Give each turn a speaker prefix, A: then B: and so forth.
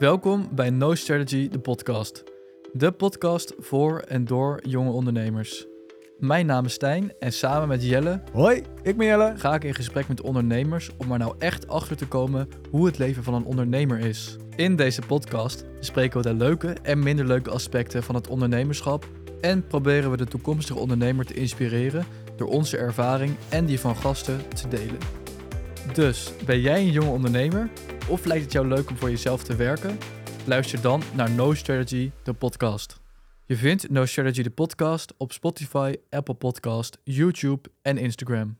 A: Welkom bij No Strategy, de podcast. De podcast voor en door jonge ondernemers. Mijn naam is Stijn en samen met Jelle
B: Hoi, ik ben Jelle.
A: ga ik in gesprek met ondernemers om er nou echt achter te komen hoe het leven van een ondernemer is. In deze podcast bespreken we de leuke en minder leuke aspecten van het ondernemerschap en proberen we de toekomstige ondernemer te inspireren door onze ervaring en die van gasten te delen. Dus ben jij een jonge ondernemer of lijkt het jou leuk om voor jezelf te werken? Luister dan naar No Strategy, de podcast. Je vindt No Strategy, de podcast op Spotify, Apple Podcast, YouTube en Instagram.